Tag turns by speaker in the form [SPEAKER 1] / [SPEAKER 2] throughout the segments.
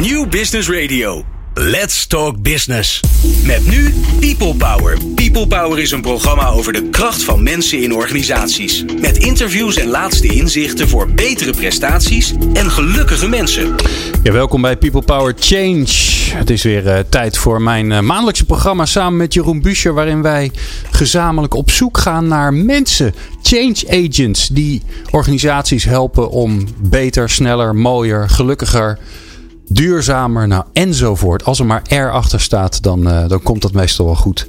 [SPEAKER 1] New Business Radio. Let's Talk Business. Met nu People Power. People Power is een programma over de kracht van mensen in organisaties. Met interviews en laatste inzichten voor betere prestaties en gelukkige mensen.
[SPEAKER 2] Ja, welkom bij People Power Change. Het is weer uh, tijd voor mijn uh, maandelijkse programma samen met Jeroen Buescher, waarin wij gezamenlijk op zoek gaan naar mensen, change agents, die organisaties helpen om beter, sneller, mooier, gelukkiger duurzamer, nou enzovoort. Als er maar R achter staat, dan, uh, dan komt dat meestal wel goed.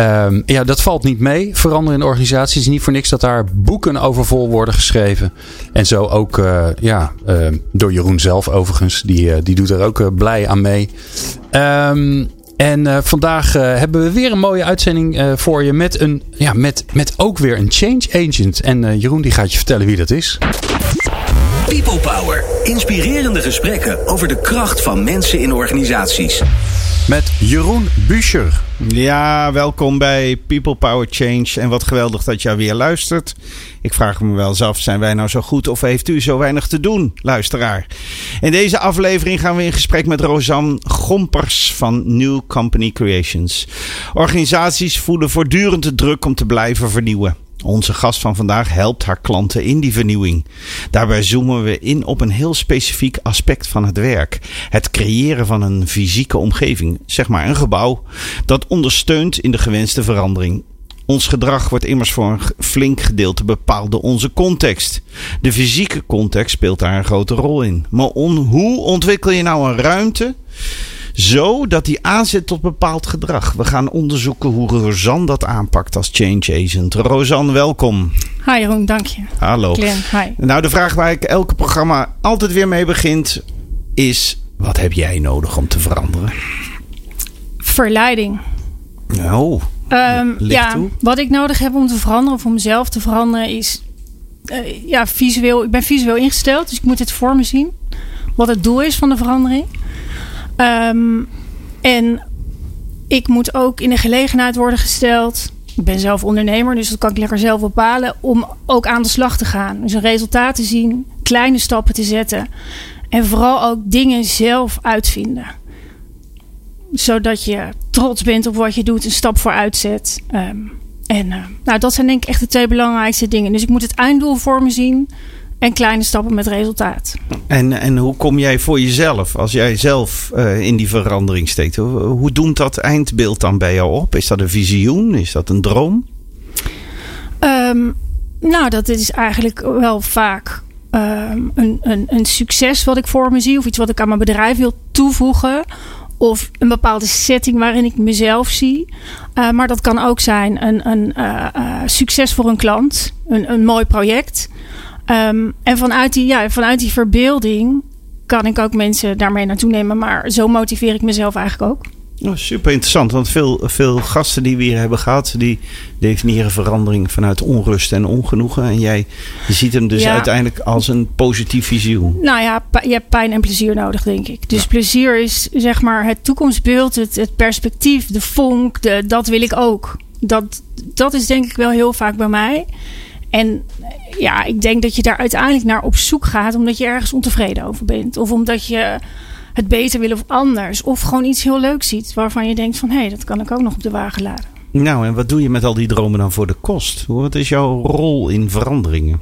[SPEAKER 2] Um, ja, dat valt niet mee. Veranderen in de organisatie. Het is niet voor niks dat daar boeken over vol worden geschreven. En zo ook uh, ja, uh, door Jeroen zelf overigens. Die, die doet er ook blij aan mee. Um, en vandaag hebben we weer een mooie uitzending voor je. Met, een, ja, met, met ook weer een change agent. En Jeroen die gaat je vertellen wie dat is.
[SPEAKER 1] People Power. Inspirerende gesprekken over de kracht van mensen in organisaties.
[SPEAKER 2] Met Jeroen Buescher.
[SPEAKER 3] Ja, welkom bij People Power Change. En wat geweldig dat jij weer luistert. Ik vraag me wel eens af, zijn wij nou zo goed of heeft u zo weinig te doen, luisteraar? In deze aflevering gaan we in gesprek met Rosanne Gompers van New Company Creations. Organisaties voelen voortdurend de druk om te blijven vernieuwen. Onze gast van vandaag helpt haar klanten in die vernieuwing. Daarbij zoomen we in op een heel specifiek aspect van het werk: het creëren van een fysieke omgeving, zeg maar een gebouw, dat ondersteunt in de gewenste verandering. Ons gedrag wordt immers voor een flink gedeelte bepaald door onze context. De fysieke context speelt daar een grote rol in. Maar hoe ontwikkel je nou een ruimte? Zo dat die aanzet tot bepaald gedrag. We gaan onderzoeken hoe Rosanne dat aanpakt als change agent. Rosanne, welkom.
[SPEAKER 4] Hi Jeroen, dank je.
[SPEAKER 3] Hallo.
[SPEAKER 4] Glenn, hi.
[SPEAKER 3] Nou, de vraag waar ik elke programma altijd weer mee begint is... Wat heb jij nodig om te veranderen?
[SPEAKER 4] Verleiding.
[SPEAKER 3] Nou,
[SPEAKER 4] um, ja, toe. wat ik nodig heb om te veranderen, of om mezelf te veranderen, is... Uh, ja, visueel. Ik ben visueel ingesteld, dus ik moet het voor me zien. Wat het doel is van de verandering. Um, en ik moet ook in de gelegenheid worden gesteld. Ik ben zelf ondernemer, dus dat kan ik lekker zelf bepalen. Om ook aan de slag te gaan. Dus een resultaat te zien, kleine stappen te zetten. En vooral ook dingen zelf uitvinden. Zodat je trots bent op wat je doet, een stap vooruit zet. Um, en uh, nou, dat zijn denk ik echt de twee belangrijkste dingen. Dus ik moet het einddoel voor me zien. En kleine stappen met resultaat.
[SPEAKER 3] En, en hoe kom jij voor jezelf, als jij zelf uh, in die verandering steekt? Hoe, hoe doemt dat eindbeeld dan bij jou op? Is dat een visioen? Is dat een droom?
[SPEAKER 4] Um, nou, dat is eigenlijk wel vaak um, een, een, een succes wat ik voor me zie. Of iets wat ik aan mijn bedrijf wil toevoegen. Of een bepaalde setting waarin ik mezelf zie. Uh, maar dat kan ook zijn een, een uh, uh, succes voor een klant. Een, een mooi project. Um, en vanuit die, ja, vanuit die verbeelding kan ik ook mensen daarmee naartoe nemen. Maar zo motiveer ik mezelf eigenlijk ook.
[SPEAKER 3] Oh, super interessant, want veel, veel gasten die we hier hebben gehad, die definiëren verandering vanuit onrust en ongenoegen. En jij je ziet hem dus ja. uiteindelijk als een positief visioen.
[SPEAKER 4] Nou ja, je hebt pijn en plezier nodig, denk ik. Dus ja. plezier is zeg maar het toekomstbeeld, het, het perspectief, de vonk, de, dat wil ik ook. Dat, dat is denk ik wel heel vaak bij mij. En ja, ik denk dat je daar uiteindelijk naar op zoek gaat omdat je ergens ontevreden over bent. Of omdat je het beter wil of anders. Of gewoon iets heel leuks ziet waarvan je denkt van hé, hey, dat kan ik ook nog op de wagen laden.
[SPEAKER 3] Nou, en wat doe je met al die dromen dan voor de kost? Wat is jouw rol in veranderingen?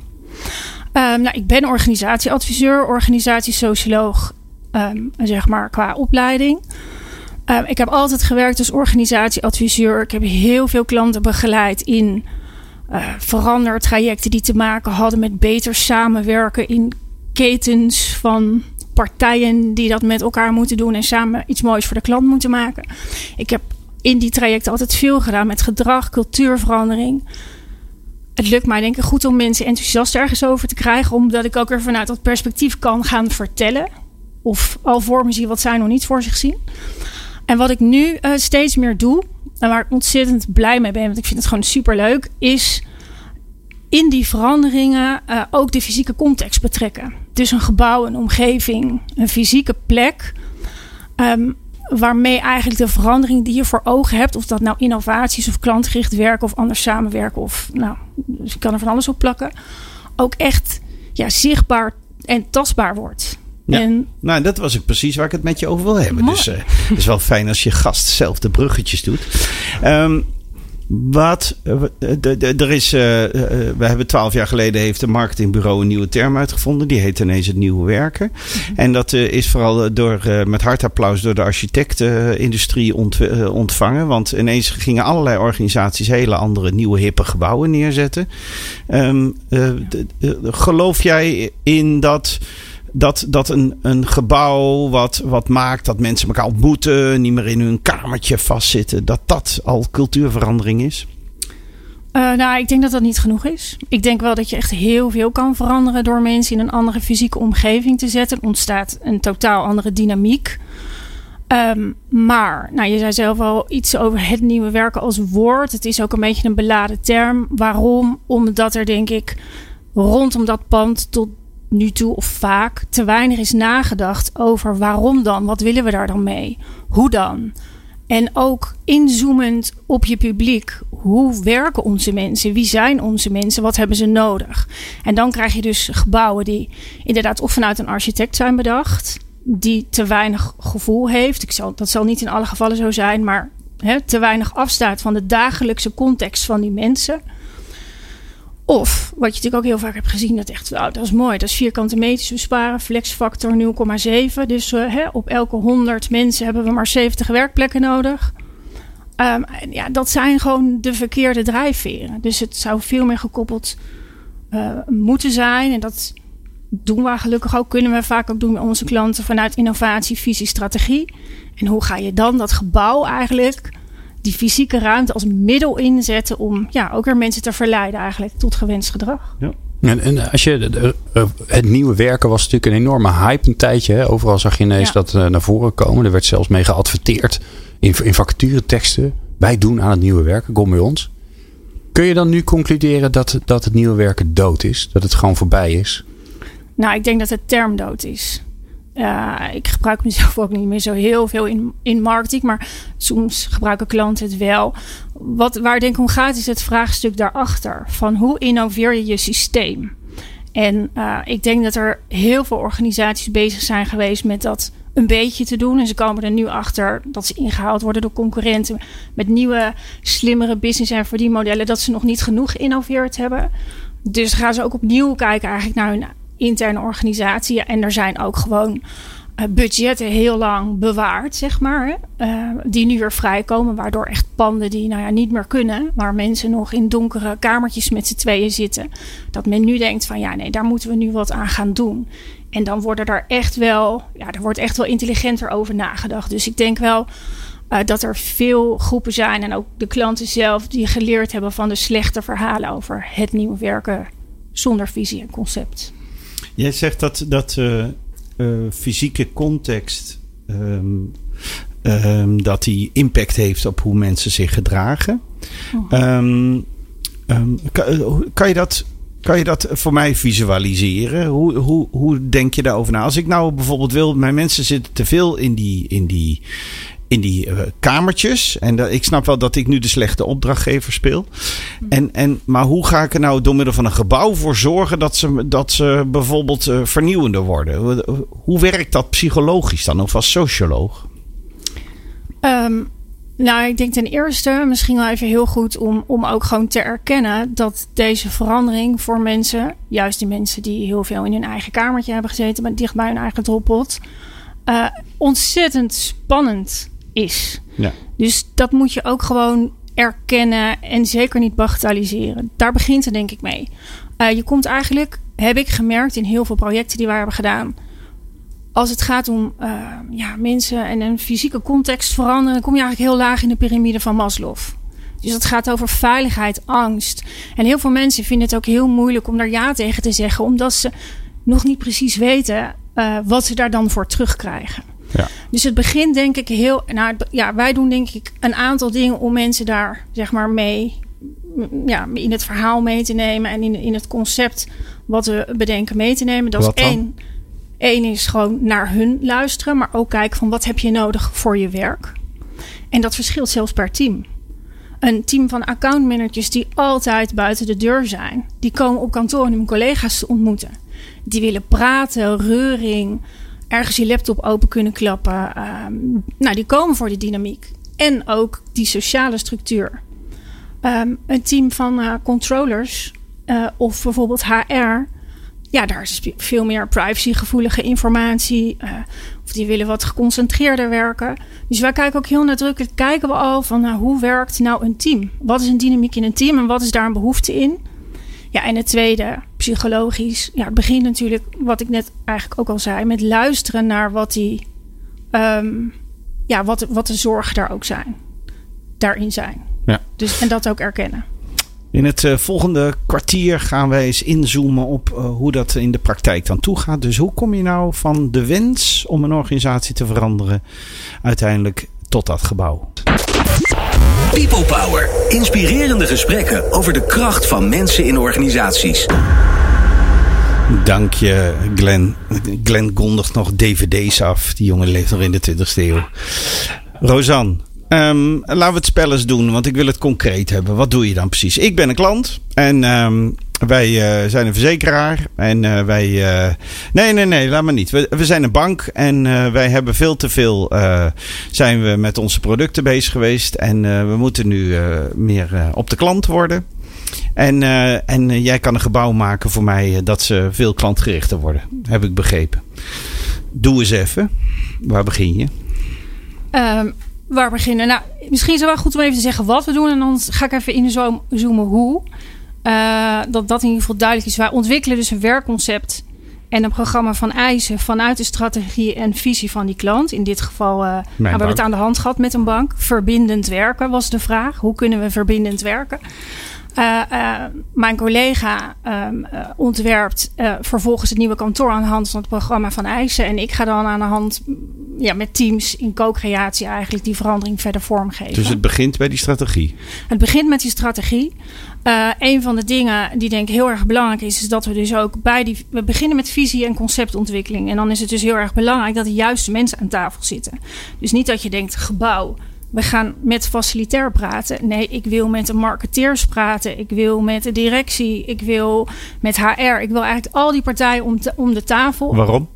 [SPEAKER 4] Um, nou, ik ben organisatieadviseur, organisatiesocioloog, um, zeg maar qua opleiding. Um, ik heb altijd gewerkt als organisatieadviseur. Ik heb heel veel klanten begeleid in uh, verandertrajecten die te maken hadden met beter samenwerken in ketens van partijen die dat met elkaar moeten doen en samen iets moois voor de klant moeten maken. Ik heb in die trajecten altijd veel gedaan met gedrag, cultuurverandering. Het lukt mij denk ik goed om mensen enthousiast ergens over te krijgen, omdat ik ook weer vanuit dat perspectief kan gaan vertellen. Of al voor me zie wat zij nog niet voor zich zien. En wat ik nu uh, steeds meer doe, en waar ik ontzettend blij mee ben, want ik vind het gewoon super leuk, is in die veranderingen uh, ook de fysieke context betrekken. Dus een gebouw, een omgeving, een fysieke plek. Um, waarmee eigenlijk de verandering die je voor ogen hebt, of dat nou innovaties of klantgericht werken of anders samenwerken, of nou, dus je kan er van alles op plakken, ook echt ja, zichtbaar en tastbaar wordt.
[SPEAKER 3] Ja.
[SPEAKER 4] En
[SPEAKER 3] Nou, dat was ook precies waar ik het met je over wil hebben.
[SPEAKER 4] Mooi.
[SPEAKER 3] Dus eh, het is wel fijn als je gast zelf de bruggetjes doet. Ehm, wat, eh, de- er is, eh, eh, we hebben twaalf jaar geleden heeft een marketingbureau een nieuwe term uitgevonden. Die heet ineens het nieuwe werken. En dat eh, is vooral door, eh, met hard applaus door de architectenindustrie ont- eh, ontvangen. Want ineens gingen allerlei organisaties hele andere nieuwe hippe gebouwen neerzetten. Ehm, eh, geloof jij in dat dat, dat een, een gebouw wat, wat maakt dat mensen elkaar ontmoeten, niet meer in hun kamertje vastzitten, dat dat al cultuurverandering is?
[SPEAKER 4] Eh, nou, ik denk dat dat niet genoeg is. Ik denk wel dat je echt heel veel kan veranderen door mensen in een andere fysieke omgeving te zetten. Ontstaat een totaal andere dynamiek. Ehm, maar, nou, je zei zelf al iets over het nieuwe werken als woord. Het is ook een beetje een beladen term. Waarom? Omdat er, denk ik, rondom dat pand tot nu toe of vaak te weinig is nagedacht over waarom dan? Wat willen we daar dan mee? Hoe dan? En ook inzoomend op je publiek. Hoe werken onze mensen? Wie zijn onze mensen? Wat hebben ze nodig? En dan krijg je dus gebouwen die inderdaad of vanuit een architect zijn bedacht. Die te weinig gevoel heeft. Ik zal, dat zal niet in alle gevallen zo zijn. Maar te weinig afstaat van de dagelijkse context van die mensen. Of, wat je natuurlijk ook heel vaak hebt gezien, dat echt, nou, dat is mooi. Dat is vierkante meters besparen, flexfactor 0,7. Dus eh, hè, op elke 100 mensen hebben we maar 70 werkplekken nodig. Ehm, ja, dat zijn gewoon de verkeerde drijfveren. Dus het zou veel meer gekoppeld eh, moeten zijn. En dat doen we gelukkig ook, kunnen we vaak ook doen met onze klanten vanuit innovatie, visie, strategie. En hoe ga je dan dat gebouw eigenlijk, die fysieke ruimte als middel inzetten om ja, ook weer mensen te verleiden eigenlijk tot gewenst gedrag.
[SPEAKER 2] En, en als je, de- eh, het nieuwe werken was natuurlijk een enorme hype een tijdje. Hè? Overal zag je ineens
[SPEAKER 4] Ja.
[SPEAKER 2] dat eh, naar voren komen. Er werd zelfs mee geadverteerd in, in vacatureteksten. Wij doen aan het nieuwe werken, kom bij ons. Kun je dan nu concluderen dat, dat het nieuwe werken dood is? Dat het gewoon voorbij is?
[SPEAKER 4] Nou, ik denk dat het term dood is. Uh, ik gebruik mezelf ook niet meer zo heel veel in, in marketing, maar soms gebruiken klanten het wel. Wat, waar denk ik om gaat, is het vraagstuk daarachter. Van hoe innoveer je je systeem? En uh, ik denk dat er heel veel organisaties bezig zijn geweest met dat een beetje te doen. En ze komen er nu achter dat ze ingehaald worden door concurrenten met nieuwe, slimmere business- en verdienmodellen, dat ze nog niet genoeg geïnnoveerd hebben. Dus gaan ze ook opnieuw kijken eigenlijk naar hun interne organisatie. En er zijn ook gewoon uh, budgetten heel lang bewaard, zeg maar. Uh, die nu weer vrijkomen, waardoor echt panden die nou ja, niet meer kunnen, waar mensen nog in donkere kamertjes met z'n tweeën zitten, dat men nu denkt van ja, nee, daar moeten we nu wat aan gaan doen. En dan worden er echt wel, ja, er wordt echt wel intelligenter over nagedacht. Dus ik denk wel uh, dat er veel groepen zijn en ook de klanten zelf die geleerd hebben van de slechte verhalen over het nieuwe werken zonder visie en concept.
[SPEAKER 3] Jij zegt dat, dat uh, uh, fysieke context. Um, um, dat die impact heeft op hoe mensen zich gedragen. Oh. Um, kan, kan, je dat, kan je dat voor mij visualiseren? Hoe, hoe, hoe denk je daarover na? Als ik nou bijvoorbeeld wil, mijn mensen zitten te veel in die, in die, in die uh, kamertjes. En dat, ik snap wel dat ik nu de slechte opdrachtgever speel. Mm. En, en, maar hoe ga ik er nou door middel van een gebouw voor zorgen dat ze, dat ze bijvoorbeeld uh, vernieuwender worden? Hoe werkt dat psychologisch dan of als socioloog?
[SPEAKER 4] Um, nou, ik denk ten eerste misschien wel even heel goed om, om ook gewoon te erkennen dat deze verandering voor mensen, juist die mensen die heel veel in hun eigen kamertje hebben gezeten, maar dicht bij hun eigen droppot, uh, ontzettend spannend is.
[SPEAKER 3] Ja.
[SPEAKER 4] Dus dat moet je ook gewoon erkennen en zeker niet bagatelliseren. Daar begint het denk ik mee. Uh, je komt eigenlijk, heb ik gemerkt in heel veel projecten die wij hebben gedaan. Als het gaat om uh, ja, mensen en een fysieke context veranderen, dan kom je eigenlijk heel laag in de piramide van Maslow. Dus het gaat over veiligheid, angst. En heel veel mensen vinden het ook heel moeilijk om daar ja tegen te zeggen, omdat ze nog niet precies weten uh, wat ze daar dan voor terugkrijgen.
[SPEAKER 2] Ja.
[SPEAKER 4] Dus het begint denk ik heel. Nou, ja, wij doen denk ik een aantal dingen om mensen daar zeg maar mee. Ja, in het verhaal mee te nemen en in, in het concept wat we bedenken mee te nemen. Dat
[SPEAKER 3] wat
[SPEAKER 4] is één. Eén is gewoon naar hun luisteren, maar ook kijken van wat heb je nodig voor je werk. En dat verschilt zelfs per team. Een team van accountmanagers die altijd buiten de deur zijn, die komen op kantoor om hun collega's te ontmoeten. Die willen praten, reuring, ergens je laptop open kunnen klappen. Ehm, nou, die komen voor die dynamiek. En ook die sociale structuur. Ehm, een team van uh, controllers uh, of bijvoorbeeld HR. Ja, daar is veel meer privacygevoelige informatie. Uh, of die willen wat geconcentreerder werken. Dus wij kijken ook heel nadrukkelijk. Kijken we al van nou, hoe werkt nou een team? Wat is een dynamiek in een team en wat is daar een behoefte in? Ja, en het tweede, psychologisch. Ja, het begint natuurlijk, wat ik net eigenlijk ook al zei, met luisteren naar wat die, um, ja, wat, wat de zorgen daar ook zijn, daarin zijn. Ja. Dus, en dat ook erkennen.
[SPEAKER 3] In het uh, volgende kwartier gaan wij eens inzoomen op uh, hoe dat in de praktijk dan toe gaat. Dus hoe kom je nou van de wens om een organisatie te veranderen uiteindelijk tot dat gebouw?
[SPEAKER 1] People Power. Inspirerende gesprekken over de kracht van mensen in organisaties.
[SPEAKER 3] Dank je, Glenn. Glenn kondigt nog dvd's af. Die jongen leeft nog in de 20e eeuw. Rosanne, Um, laten we het spel eens doen, want ik wil het concreet hebben. Wat doe je dan precies? Ik ben een klant en um, wij uh, zijn een verzekeraar. En uh, wij. Uh, nee, nee, nee, laat maar niet. We, we zijn een bank en wij hebben veel te veel. zijn we met onze producten bezig geweest. En we moeten nu meer op de klant worden. En, en jij kan een gebouw maken voor mij dat ze veel klantgerichter worden. Heb ik begrepen. Doe eens even. Waar begin je?
[SPEAKER 4] Um waar beginnen? Nou, misschien is het wel goed om even te zeggen wat we doen. En dan ga ik even inzoomen hoe. Uh, dat dat in ieder geval duidelijk is. Wij ontwikkelen dus een werkconcept en een programma van eisen vanuit de strategie en visie van die klant. In dit geval uh, hebben we het aan de hand gehad met een bank. Verbindend werken was de vraag. Hoe kunnen we verbindend werken? Uh, uh, mijn collega um, uh, ontwerpt vervolgens het nieuwe kantoor aan de hand van het programma van eisen. En ik ga dan aan de hand ja, met teams in co-creatie eigenlijk die verandering verder vormgeven.
[SPEAKER 3] Dus het begint bij die strategie?
[SPEAKER 4] Het begint met die strategie. een van de dingen die denk ik heel erg belangrijk is, is dat we dus ook bij die. We beginnen met visie en conceptontwikkeling. En dan is het dus heel erg belangrijk dat de juiste mensen aan tafel zitten. Dus niet dat je denkt gebouw we gaan met facilitair praten. Nee, ik wil met de marketeers praten. Ik wil met de directie. Ik wil met HR. Ik wil eigenlijk al die partijen om, om de tafel.
[SPEAKER 3] Waarom?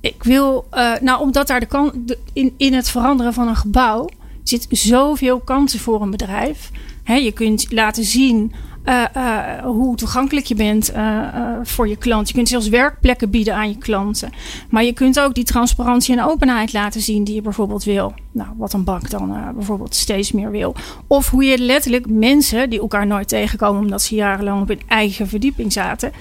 [SPEAKER 4] Ik wil, uh, nou, omdat daar de kan, in, in het veranderen van een gebouw zit zoveel kansen voor een bedrijf. He, je kunt laten zien uh, uh, hoe toegankelijk je bent uh, voor je klant. Je kunt zelfs werkplekken bieden aan je klanten. Maar je kunt ook die transparantie en openheid laten zien die je bijvoorbeeld wil. Nou, wat een bank dan bijvoorbeeld steeds meer wil. Of hoe je letterlijk mensen die elkaar nooit tegenkomen omdat ze jarenlang op hun eigen verdieping zaten,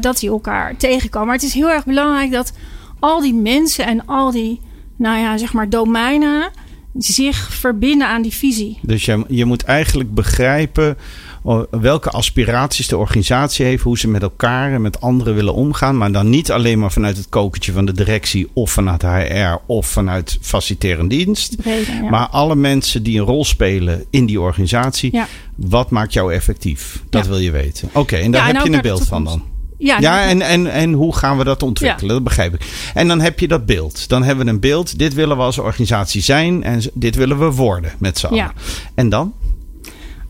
[SPEAKER 4] dat die elkaar tegenkomen. Maar het is heel erg belangrijk dat al die mensen en al die, nou ja, zeg maar domeinen zich verbinden aan die visie.
[SPEAKER 3] Dus je, je moet eigenlijk begrijpen welke aspiraties de organisatie heeft, hoe ze met elkaar en met anderen willen omgaan. Maar dan niet alleen maar vanuit het kokertje van de directie of vanuit HR of vanuit faciliterend dienst. Maar alle mensen die een rol spelen in die organisatie. Wat maakt jou effectief? Dat wil je weten. Oké, en daar heb je een beeld van dan. Ja, ja en, en, en hoe gaan we dat ontwikkelen? Dat begrijp ik. En dan heb je dat beeld. Dan hebben we een beeld. Dit willen we als organisatie zijn en dit willen we worden met z'n allen. En dan?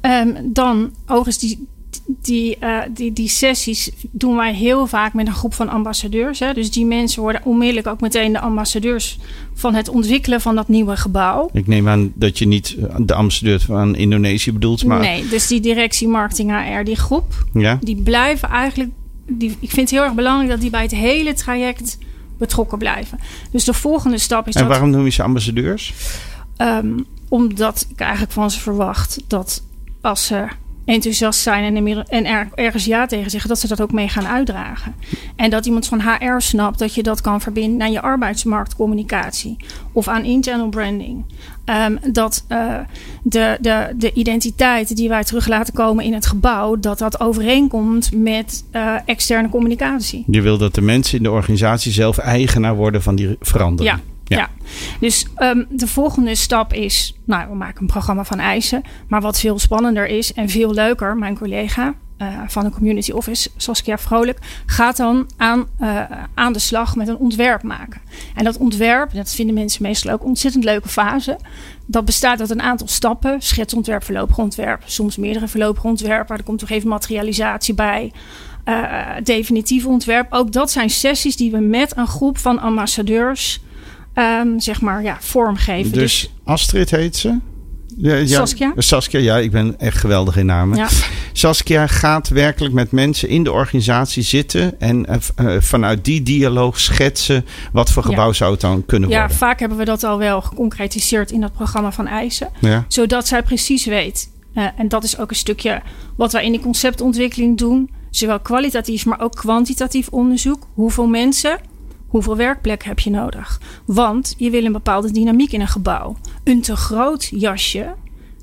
[SPEAKER 4] Um, dan, overigens, die, die, uh, die, die sessies doen wij heel vaak met een groep van ambassadeurs. Hè. Dus die mensen worden onmiddellijk ook meteen de ambassadeurs van het ontwikkelen van dat nieuwe gebouw.
[SPEAKER 3] Ik neem aan dat je niet de ambassadeur van Indonesië bedoelt. Maar...
[SPEAKER 4] Nee, dus die directie marketing HR, die groep, ja? die blijven eigenlijk. Die, ik vind het heel erg belangrijk dat die bij het hele traject betrokken blijven. Dus de volgende stap is.
[SPEAKER 3] En waarom noem je ze ambassadeurs?
[SPEAKER 4] Um, omdat ik eigenlijk van ze verwacht dat als ze enthousiast zijn en, en er, ergens ja tegen zeggen, dat ze dat ook mee gaan uitdragen. En dat iemand van HR snapt dat je dat kan verbinden aan je arbeidsmarktcommunicatie of aan internal branding. Um, dat uh, de, de, de identiteit die wij terug laten komen in het gebouw, dat dat overeenkomt met uh, externe communicatie.
[SPEAKER 3] Je wil dat de mensen in de organisatie zelf eigenaar worden van die verandering.
[SPEAKER 4] Ja. Ja. Dus um, de volgende stap is, nou, we maken een programma van eisen. Maar wat veel spannender is en veel leuker, mijn collega uh, van de community office, Saskia Vrolijk, gaat dan aan, uh, aan de slag met een ontwerp maken. En dat ontwerp, dat vinden mensen meestal ook ontzettend leuke fase. Dat bestaat uit een aantal stappen: schetsontwerp, voorlopig ontwerp, soms meerdere voorlopige ontwerpen. Er komt toch even materialisatie bij. uh, definitief ontwerp. Ook dat zijn sessies die we met een groep van ambassadeurs um, zeg maar, ja, vormgeven.
[SPEAKER 3] Dus, dus Astrid heet ze?
[SPEAKER 4] Ja, Saskia?
[SPEAKER 3] Saskia, ja, ik ben echt geweldig in namen. Ja. Saskia gaat werkelijk met mensen in de organisatie zitten en uh, vanuit die dialoog schetsen wat voor gebouw zou het dan kunnen worden.
[SPEAKER 4] Ja, vaak hebben we dat al wel geconcretiseerd in dat programma van eisen, zodat zij precies weet. Uh, en dat is ook een stukje wat wij in de conceptontwikkeling doen, zowel kwalitatief, maar ook kwantitatief onderzoek. Hoeveel mensen Hoeveel werkplek heb je nodig? Want je wil een bepaalde dynamiek in een gebouw. Een te groot jasje,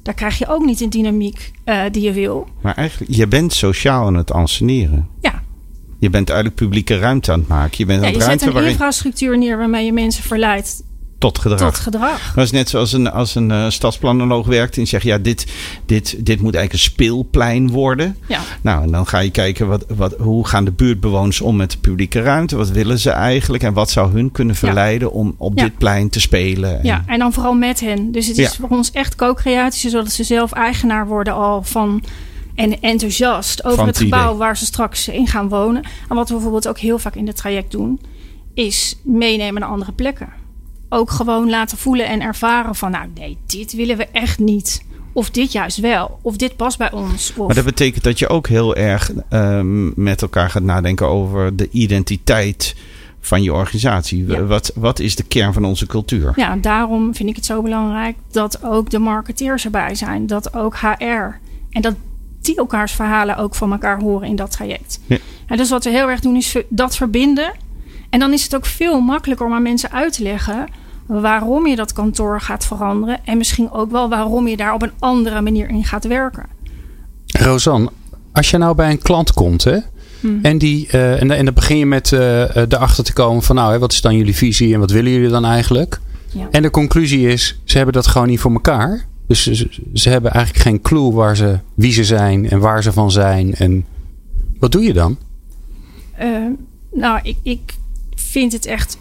[SPEAKER 4] daar krijg je ook niet een dynamiek uh, die je wil.
[SPEAKER 3] Maar eigenlijk, je bent sociaal aan het anseneren.
[SPEAKER 4] Ja.
[SPEAKER 3] Je bent eigenlijk publieke ruimte aan het maken. Je, bent
[SPEAKER 4] ja,
[SPEAKER 3] aan
[SPEAKER 4] het
[SPEAKER 3] je
[SPEAKER 4] ruimte
[SPEAKER 3] zet een
[SPEAKER 4] infrastructuur neer waarmee je mensen verleidt
[SPEAKER 3] tot gedrag.
[SPEAKER 4] Tot gedrag.
[SPEAKER 3] Dat is net zoals een, als een uh, stadsplanoloog werkt en zegt: ja, dit, dit, dit moet eigenlijk een speelplein worden.
[SPEAKER 4] Ja.
[SPEAKER 3] Nou, en dan ga je kijken wat, wat, hoe gaan de buurtbewoners om met de publieke ruimte? Wat willen ze eigenlijk? En wat zou hun kunnen verleiden om op dit plein te spelen?
[SPEAKER 4] En... Ja, en dan vooral met hen. Dus het is voor ons echt co-creatie, zodat ze zelf eigenaar worden al van en enthousiast over het, gebouw waar ze straks in gaan wonen. En wat we bijvoorbeeld ook heel vaak in het traject doen, is meenemen naar andere plekken ook gewoon laten voelen en ervaren van nou nee, dit willen we echt niet. Of dit juist wel. Of dit past bij ons. Of...
[SPEAKER 3] Maar dat betekent dat je ook heel erg um, met elkaar gaat nadenken over de identiteit van je organisatie. Wat, wat is de kern van onze cultuur?
[SPEAKER 4] Ja, daarom vind ik het zo belangrijk dat ook de marketeers erbij zijn. Dat ook HR. En dat die elkaars verhalen ook van elkaar horen in dat traject. Ja. En dus wat we heel erg doen is dat verbinden en dan is het ook veel makkelijker om aan mensen uit te leggen waarom je dat kantoor gaat veranderen. En misschien ook wel waarom je daar op een andere manier in gaat werken.
[SPEAKER 2] Rosanne, als je nou bij een klant komt, hè? Hmm. En, die, uh, en, en, dan begin je met uh, erachter te komen van nou, hè, wat is dan jullie visie en wat willen jullie dan eigenlijk? Ja. En de conclusie is, ze hebben dat gewoon niet voor elkaar. Dus ze, ze, hebben eigenlijk geen clue waar ze, wie ze zijn en waar ze van zijn. En wat doe je dan?
[SPEAKER 4] Uh, nou, ik, ik vind het echt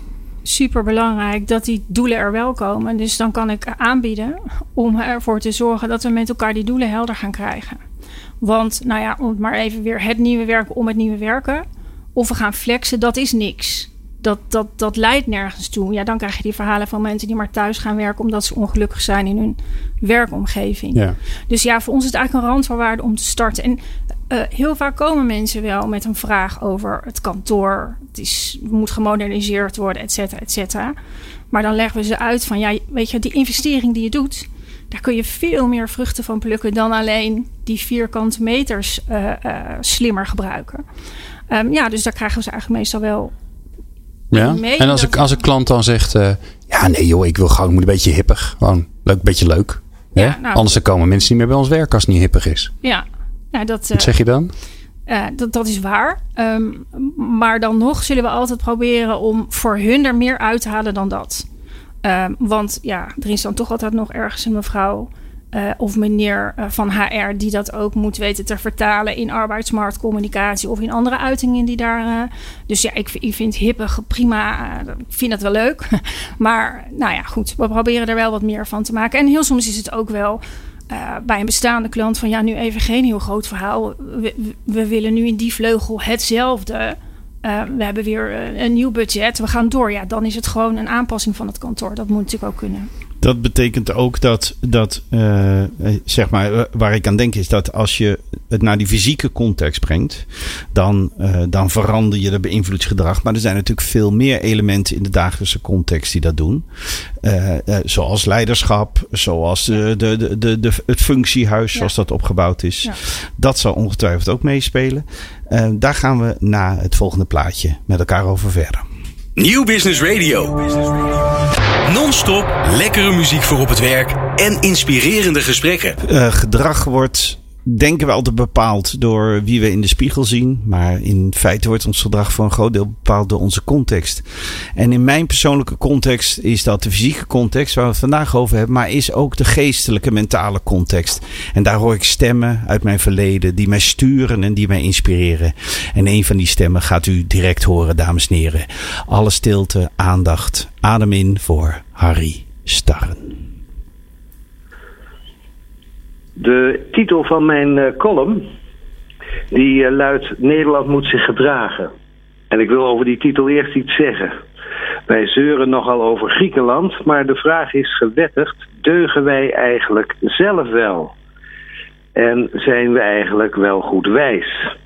[SPEAKER 4] super belangrijk dat die doelen er wel komen. Dus dan kan ik aanbieden om ervoor te zorgen dat we met elkaar die doelen helder gaan krijgen. Want, nou ja, om maar even weer het nieuwe werken om het nieuwe werken. Of we gaan flexen, dat is niks. Dat, dat, dat leidt nergens toe. Ja, dan krijg je die verhalen van mensen die maar thuis gaan werken omdat ze ongelukkig zijn in hun werkomgeving. Ja. Dus ja, voor ons is het eigenlijk een randvoorwaarde om te starten. En uh, heel vaak komen mensen wel met een vraag over het kantoor. Het is, moet gemoderniseerd worden, et cetera, et cetera. Maar dan leggen we ze uit van, ja, weet je, die investering die je doet, daar kun je veel meer vruchten van plukken dan alleen die vierkante meters uh, uh, slimmer gebruiken. Um, ja, dus daar krijgen we ze eigenlijk meestal wel
[SPEAKER 2] ja? Mee. En als, ik, als een klant dan zegt, ja, nee joh, ik wil gewoon, moet een beetje hippig. Gewoon leuk, beetje leuk. Ja, nou, Anders komen mensen niet meer bij ons werken als het niet hippig is.
[SPEAKER 4] Ja, nou, dat,
[SPEAKER 2] Wat zeg je dan?
[SPEAKER 4] Uh, dat, dat is waar. Um, maar dan nog zullen we altijd proberen om voor hun er meer uit te halen dan dat. Um, want ja, er is dan toch altijd nog ergens een mevrouw uh, of meneer uh, van HR die dat ook moet weten te vertalen in arbeidsmarktcommunicatie of in andere uitingen die daar. dus ja, ik, ik vind hippig prima. ik vind dat wel leuk. maar nou ja, goed. We proberen er wel wat meer van te maken. En heel soms is het ook wel uh, bij een bestaande klant van ja, nu even geen heel groot verhaal. We, willen nu in die vleugel hetzelfde. Uh, we hebben weer een, een nieuw budget. We gaan door. Ja, dan is het gewoon een aanpassing van het kantoor. Dat moet natuurlijk ook kunnen.
[SPEAKER 3] Dat betekent ook dat, dat uh, zeg maar, waar ik aan denk is dat als je het naar die fysieke context brengt, dan, uh, dan verander je de beïnvloedsgedrag. Maar er zijn natuurlijk veel meer elementen in de dagelijkse context die dat doen. Uh, zoals leiderschap, zoals de, de, de, de, het functiehuis, zoals dat opgebouwd is. Ja. Dat zal ongetwijfeld ook meespelen. daar gaan we na het volgende plaatje met elkaar over verder.
[SPEAKER 1] Nieuw Business Radio. Non-stop lekkere muziek voor op het werk en inspirerende gesprekken.
[SPEAKER 3] Uh, gedrag wordt denken we altijd bepaald door wie we in de spiegel zien. Maar in feite wordt ons gedrag voor een groot deel bepaald door onze context. En in mijn persoonlijke context is dat de fysieke context waar we het vandaag over hebben. Maar is ook de geestelijke, mentale context. En daar hoor ik stemmen uit mijn verleden die mij sturen en die mij inspireren. En een van die stemmen gaat u direct horen, dames en heren. Alle stilte, aandacht, adem in voor Harry Starren.
[SPEAKER 5] De titel van mijn uh, column Die uh, luidt: Nederland moet zich gedragen. En ik wil over die titel eerst iets zeggen. Wij zeuren nogal over Griekenland, maar de vraag is gewettigd: deugen wij eigenlijk zelf wel? En zijn we eigenlijk wel goed wijs?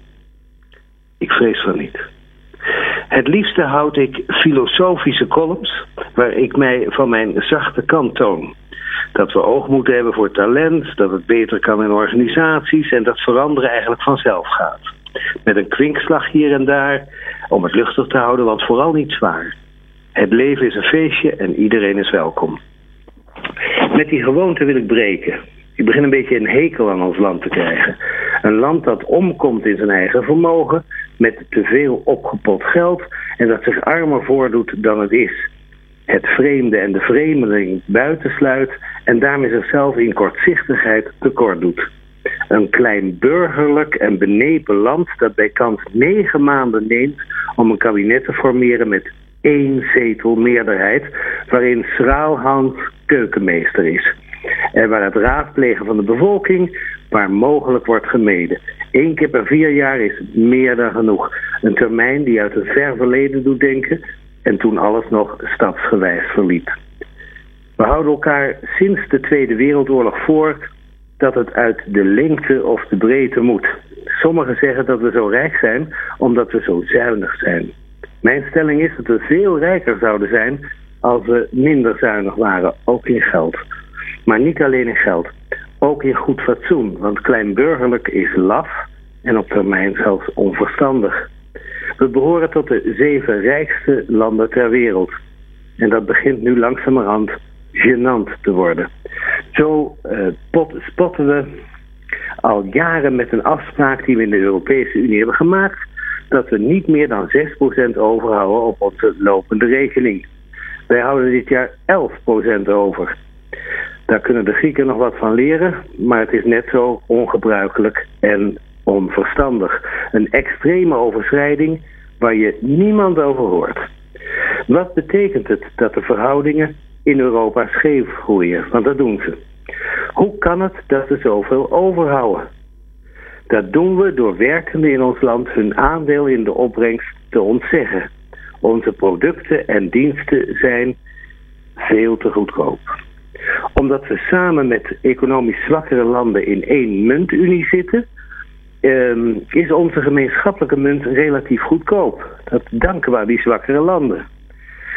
[SPEAKER 5] Ik vrees van niet. Het liefste houd ik filosofische columns waar ik mij van mijn zachte kant toon. Dat we oog moeten hebben voor talent, dat het beter kan in organisaties en dat veranderen eigenlijk vanzelf gaat. Met een kwinkslag hier en daar om het luchtig te houden, want vooral niet zwaar. Het leven is een feestje en iedereen is welkom. Met die gewoonte wil ik breken. Ik begin een beetje een hekel aan ons land te krijgen. Een land dat omkomt in zijn eigen vermogen, met te veel opgepot geld en dat zich armer voordoet dan het is. Het vreemde en de vreemdeling buitensluit en daarmee zichzelf in kortzichtigheid tekort doet. Een klein burgerlijk en benepen land dat bij kans negen maanden neemt om een kabinet te formeren met één zetel meerderheid, waarin Schraalhand keukenmeester is. En waar het raadplegen van de bevolking waar mogelijk wordt gemeden. Eén keer per vier jaar is meer dan genoeg. Een termijn die uit het ver verleden doet denken en toen alles nog stapsgewijs verliep. We houden elkaar sinds de Tweede Wereldoorlog voor dat het uit de lengte of de breedte moet. Sommigen zeggen dat we zo rijk zijn omdat we zo zuinig zijn. Mijn stelling is dat we veel rijker zouden zijn als we minder zuinig waren, ook in geld. Maar niet alleen in geld, ook in goed fatsoen, want kleinburgerlijk is laf en op termijn zelfs onverstandig. We behoren tot de zeven rijkste landen ter wereld. En dat begint nu langzamerhand gênant te worden. Zo pot, spotten we al jaren met een afspraak die we in de Europese Unie hebben gemaakt... dat we niet meer dan 6% overhouden op onze lopende rekening. Wij houden dit jaar 11% over. Daar kunnen de Grieken nog wat van leren, maar het is net zo ongebruikelijk en onverstandig. Een extreme overschrijding waar je niemand over hoort. Wat betekent het dat de verhoudingen in Europa scheef groeien? Want dat doen ze. Hoe kan het dat we zoveel overhouden? Dat doen we door werkenden in ons land hun aandeel in de opbrengst te ontzeggen. Onze producten en diensten zijn veel te goedkoop omdat we samen met economisch zwakkere landen in één muntunie zitten, ehm, is onze gemeenschappelijke munt relatief goedkoop. Dat danken we aan die zwakkere landen.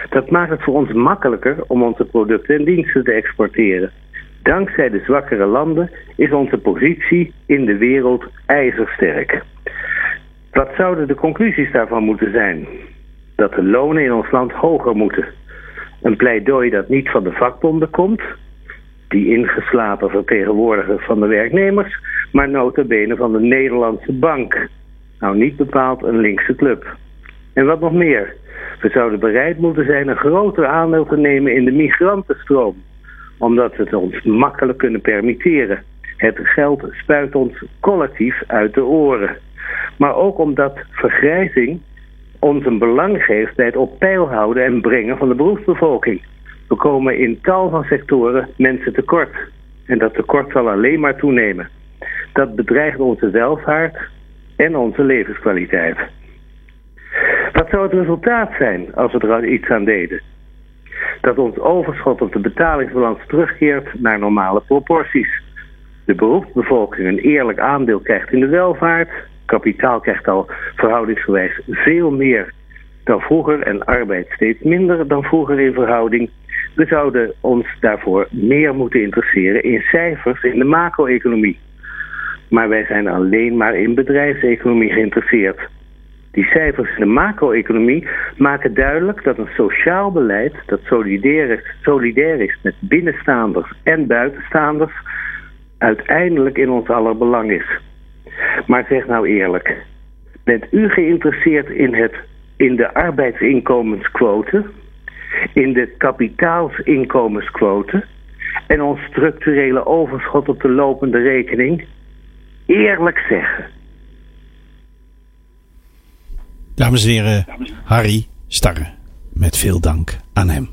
[SPEAKER 5] Dat maakt het voor ons makkelijker om onze producten en diensten te exporteren. Dankzij de zwakkere landen is onze positie in de wereld ijzersterk. Wat zouden de conclusies daarvan moeten zijn? Dat de lonen in ons land hoger moeten. Een pleidooi dat niet van de vakbonden komt, die ingeslapen vertegenwoordiger van de werknemers, maar notabene van de Nederlandse bank. Nou, niet bepaald een linkse club. En wat nog meer? We zouden bereid moeten zijn een groter aandeel te nemen in de migrantenstroom, omdat we het ons makkelijk kunnen permitteren. Het geld spuit ons collectief uit de oren. Maar ook omdat vergrijzing ons een belang geeft bij het op peil houden en brengen van de beroepsbevolking. We komen in tal van sectoren mensen tekort. En dat tekort zal alleen maar toenemen. Dat bedreigt onze welvaart en onze levenskwaliteit. Wat zou het resultaat zijn als we er iets aan deden? Dat ons overschot op de betalingsbalans terugkeert naar normale proporties. De beroepsbevolking een eerlijk aandeel krijgt in de welvaart. Kapitaal krijgt al verhoudingsgewijs veel meer dan vroeger en arbeid steeds minder dan vroeger in verhouding. We zouden ons daarvoor meer moeten interesseren in cijfers in de macro-economie. Maar wij zijn alleen maar in bedrijfseconomie geïnteresseerd. Die cijfers in de macro-economie maken duidelijk dat een sociaal beleid dat solidair is, is met binnenstaanders en buitenstaanders uiteindelijk in ons aller belang is. Maar zeg nou eerlijk, bent u geïnteresseerd in, het, in de arbeidsinkomensquote in de kapitaalsinkomensquote en ons structurele overschot op de lopende rekening eerlijk zeggen.
[SPEAKER 3] Dames en heren, Harry Starre. Met veel dank aan hem.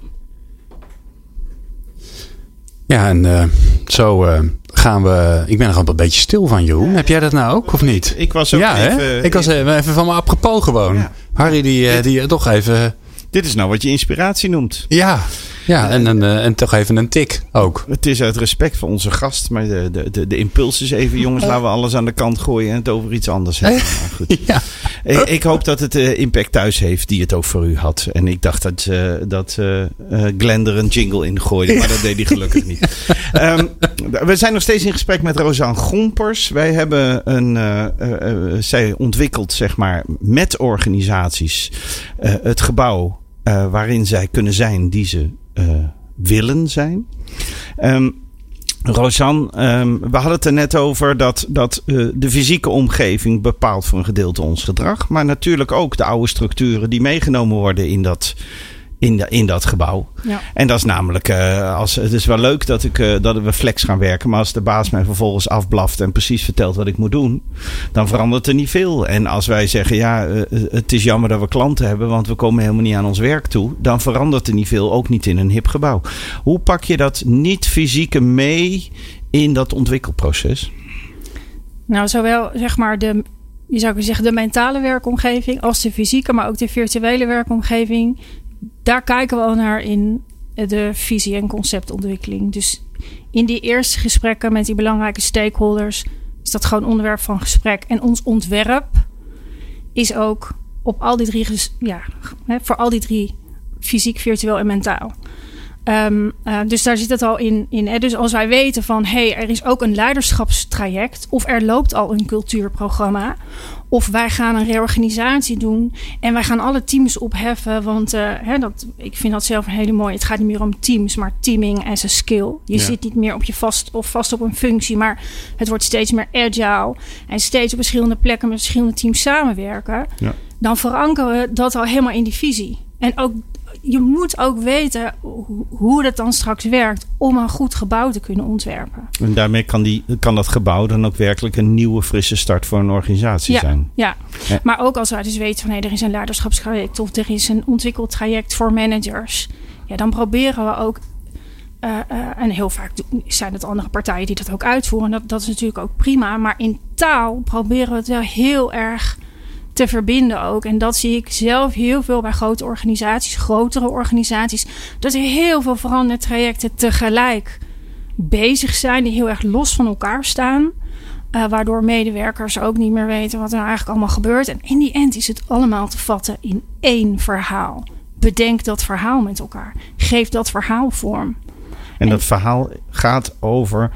[SPEAKER 2] Ja, en uh, zo uh, gaan we. Ik ben er gewoon een beetje stil van, Jeroen. Heb jij dat nou ook of niet?
[SPEAKER 3] Ik was ook
[SPEAKER 2] ja,
[SPEAKER 3] even...
[SPEAKER 2] Hè? Ik was even, even van me apropos gewoon.
[SPEAKER 3] Ja.
[SPEAKER 2] Harry, die, eh, die toch even.
[SPEAKER 3] Dit is nou wat je inspiratie noemt.
[SPEAKER 2] Ja, ja en, en, eh, en toch even een tik ook.
[SPEAKER 3] Het is uit respect voor onze gast, maar de, de, de, de impuls is even... jongens, laten we alles aan de kant gooien en het over iets anders hebben. Maar goed.
[SPEAKER 2] Ja.
[SPEAKER 3] Ik, ik hoop dat het eh, impact thuis heeft die het ook voor u had. En ik dacht dat, eh, dat eh, eh, Glenn er een jingle in gooide, maar dat deed hij gelukkig niet. Ehm, we zijn nog steeds in gesprek met Rosanne Gompers. Wij hebben een, eh, eh, eh, zij ontwikkelt, zeg maar, met organisaties eh, het gebouw eh, waarin zij kunnen zijn die ze eh, willen zijn. Ehm, Rosanne, ehm, we hadden het er net over dat, dat eh, de fysieke omgeving bepaalt voor een gedeelte ons gedrag. Maar natuurlijk ook de oude structuren die meegenomen worden in dat, in, de, in dat gebouw.
[SPEAKER 4] Ja.
[SPEAKER 3] En dat is namelijk, eh, als, het is wel leuk dat, ik, eh, dat we flex gaan werken. Maar als de baas mij vervolgens afblaft en precies vertelt wat ik moet doen. Dan verandert er niet veel. En als wij zeggen, ja, eh, het is jammer dat we klanten hebben. Want we komen helemaal niet aan ons werk toe. Dan verandert er niet veel, ook niet in een hip gebouw. Hoe pak je dat niet-fysieke mee in dat ontwikkelproces?
[SPEAKER 4] Nou, zowel zeg maar de, je zou kunnen zeggen, de mentale werkomgeving als de fysieke, maar ook de virtuele werkomgeving. Daar kijken we al naar in de visie- en conceptontwikkeling. Dus in die eerste gesprekken met die belangrijke stakeholders is dat gewoon onderwerp van gesprek. En ons ontwerp is ook op al die drie, ja, voor al die drie, fysiek, virtueel en mentaal. Ehm, eh, dus daar zit het al in. in. Dus als wij weten van hé, hey, er is ook een leiderschapstraject, of er loopt al een cultuurprogramma, of wij gaan een reorganisatie doen en wij gaan alle teams opheffen. Want eh, hè, dat, ik vind dat zelf een hele mooie. Het gaat niet meer om teams, maar teaming as a skill. Je
[SPEAKER 3] Ja.
[SPEAKER 4] zit niet meer op je vast of vast op een functie, maar het wordt steeds meer agile en steeds op verschillende plekken met verschillende teams samenwerken.
[SPEAKER 3] Ja.
[SPEAKER 4] Dan verankeren we dat al helemaal in die visie. En ook je moet ook weten hoe- dat dan straks werkt om een goed gebouw te kunnen ontwerpen.
[SPEAKER 3] En daarmee kan, die, kan dat gebouw dan ook werkelijk een nieuwe, frisse start voor een organisatie
[SPEAKER 4] Ja.
[SPEAKER 3] zijn.
[SPEAKER 4] Ja,
[SPEAKER 3] Ja.
[SPEAKER 4] maar ook als wij dus weten van hé, er is een leiderschapstraject of er is een ontwikkeltraject voor managers. Ja, dan proberen we ook. eh, eh, en heel vaak zijn het andere partijen die dat ook uitvoeren. Dat, dat is natuurlijk ook prima. Maar in taal proberen we het wel heel erg te verbinden ook. En dat zie ik zelf heel veel bij grote organisaties, grotere organisaties. Dat er heel veel verandertrajecten tegelijk bezig zijn, die heel erg los van elkaar staan. Eh, waardoor medewerkers ook niet meer weten wat er nou eigenlijk allemaal gebeurt. En in die end is het allemaal te vatten in één verhaal. Bedenk dat verhaal met elkaar. Geef dat verhaal vorm.
[SPEAKER 3] En dat verhaal gaat over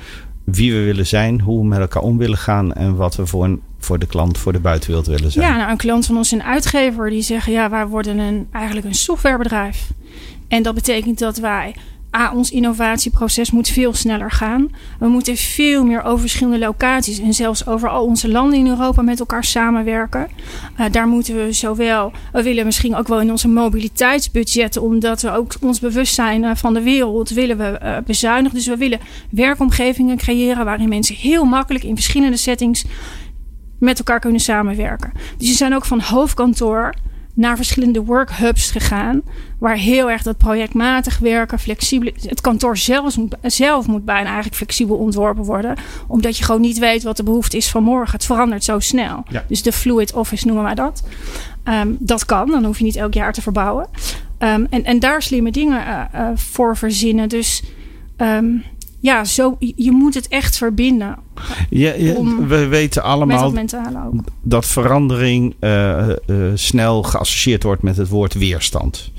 [SPEAKER 3] wie we willen zijn, hoe we met elkaar om willen gaan en wat we voor, een, voor de klant, voor de buitenwereld willen zijn.
[SPEAKER 4] Ja, nou, een klant van ons, een uitgever, die zeggen: ja, wij worden een, eigenlijk een softwarebedrijf. En dat betekent dat wij. A, ons innovatieproces moet veel sneller gaan. We moeten veel meer over verschillende locaties en zelfs over al onze landen in Europa met elkaar samenwerken. Eh, daar moeten we zowel, we willen misschien ook wel in onze mobiliteitsbudgetten, omdat we ook ons bewustzijn eh, van de wereld willen we eh, bezuinigen. Dus we willen werkomgevingen creëren waarin mensen heel makkelijk in verschillende settings met elkaar kunnen samenwerken. Dus ze zijn ook van hoofdkantoor naar verschillende workhubs gegaan. Waar heel erg dat projectmatig werken, flexibel. Het kantoor zelf moet, zelf moet bijna eigenlijk flexibel ontworpen worden. Omdat je gewoon niet weet wat de behoefte is van morgen. Het verandert zo snel.
[SPEAKER 3] Ja.
[SPEAKER 4] Dus de fluid office noemen wij dat. Ehm, dat kan, dan hoef je niet elk jaar te verbouwen. Ehm, en, en daar slimme dingen eh, eh, voor verzinnen. Dus ehm, ja, zo, je moet het echt verbinden.
[SPEAKER 3] Ja, ja,
[SPEAKER 4] Om-
[SPEAKER 3] we weten allemaal
[SPEAKER 4] dat
[SPEAKER 3] verandering eh, eh, snel geassocieerd wordt met het woord weerstand.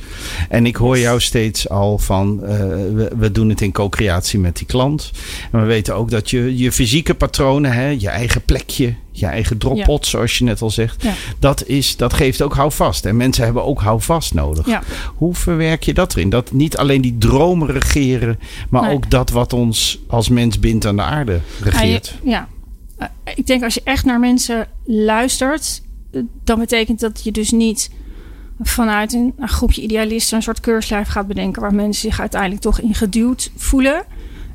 [SPEAKER 3] En ik hoor jou steeds al van, eh, we, we doen het in co-creatie met die klant. En we weten ook dat je je fysieke patronen, hè, je eigen plekje, je eigen droppot, zoals je net al zegt,
[SPEAKER 4] Ja.
[SPEAKER 3] dat, is, dat geeft ook houvast. En mensen hebben ook houvast nodig.
[SPEAKER 4] Ja.
[SPEAKER 3] Hoe verwerk je dat erin? Dat niet alleen die dromen regeren, maar
[SPEAKER 4] Nee.
[SPEAKER 3] ook dat wat ons als mens bindt aan de aarde
[SPEAKER 4] Ja,
[SPEAKER 3] regeert.
[SPEAKER 4] ja. Eh, ik denk als je echt naar mensen luistert, eh, dan betekent dat je dus niet vanuit een, een groepje idealisten een soort keurslijf gaat bedenken waar mensen zich uiteindelijk toch in geduwd voelen.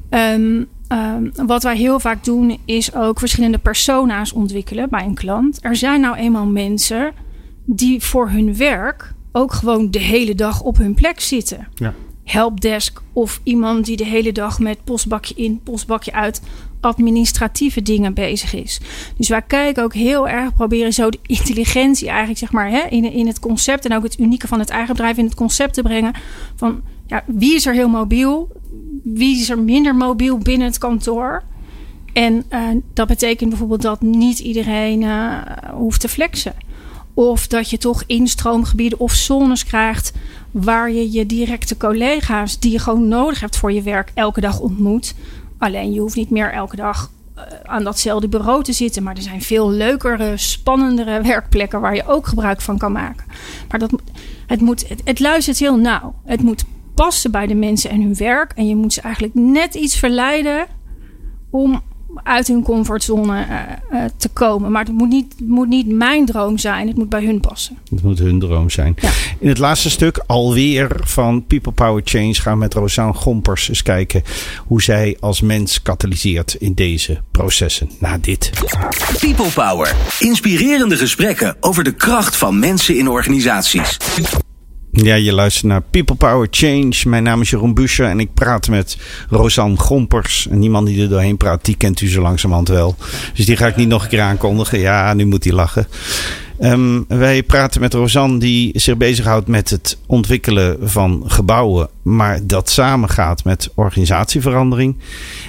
[SPEAKER 4] Ehm, ehm, wat wij heel vaak doen is ook verschillende persona's ontwikkelen bij een klant. Er zijn nou eenmaal mensen die voor hun werk ook gewoon de hele dag op hun plek zitten.
[SPEAKER 3] Ja.
[SPEAKER 4] helpdesk of iemand die de hele dag met postbakje in, postbakje uit administratieve dingen bezig is. Dus wij kijken ook heel erg, proberen zo de intelligentie eigenlijk zeg maar hè, in, in het concept en ook het unieke van het eigen bedrijf in het concept te brengen van ja, wie is er heel mobiel, wie is er minder mobiel binnen het kantoor. En uh, dat betekent bijvoorbeeld dat niet iedereen uh, hoeft te flexen. Of dat je toch instroomgebieden of zones krijgt waar je je directe collega's die je gewoon nodig hebt voor je werk elke dag ontmoet. Alleen je hoeft niet meer elke dag uh, aan datzelfde bureau te zitten. Maar er zijn veel leukere, spannendere werkplekken waar je ook gebruik van kan maken. Maar dat, het, moet, het, het luistert heel nauw. Het moet passen bij de mensen en hun werk. En je moet ze eigenlijk net iets verleiden om uit hun comfortzone uh, uh, te komen. Maar het moet, niet, het moet niet mijn droom zijn. Het moet bij hun passen.
[SPEAKER 3] Het moet hun droom zijn.
[SPEAKER 4] Ja.
[SPEAKER 3] In het laatste stuk alweer van People Power Change gaan we met Rosanne Gompers eens kijken hoe zij als mens katalyseert in deze processen. Na dit.
[SPEAKER 1] People Power. Inspirerende gesprekken over de kracht van mensen in organisaties.
[SPEAKER 3] Ja, je luistert naar People Power Change. Mijn naam is Jeroen Buscher en ik praat met Rosanne Gompers. En niemand die er doorheen praat, die kent u zo langzamerhand wel. Dus die ga ik niet nog een keer aankondigen. Ja, nu moet hij lachen. Um, wij praten met Rosanne die zich bezighoudt met het ontwikkelen van gebouwen. Maar dat samengaat met organisatieverandering.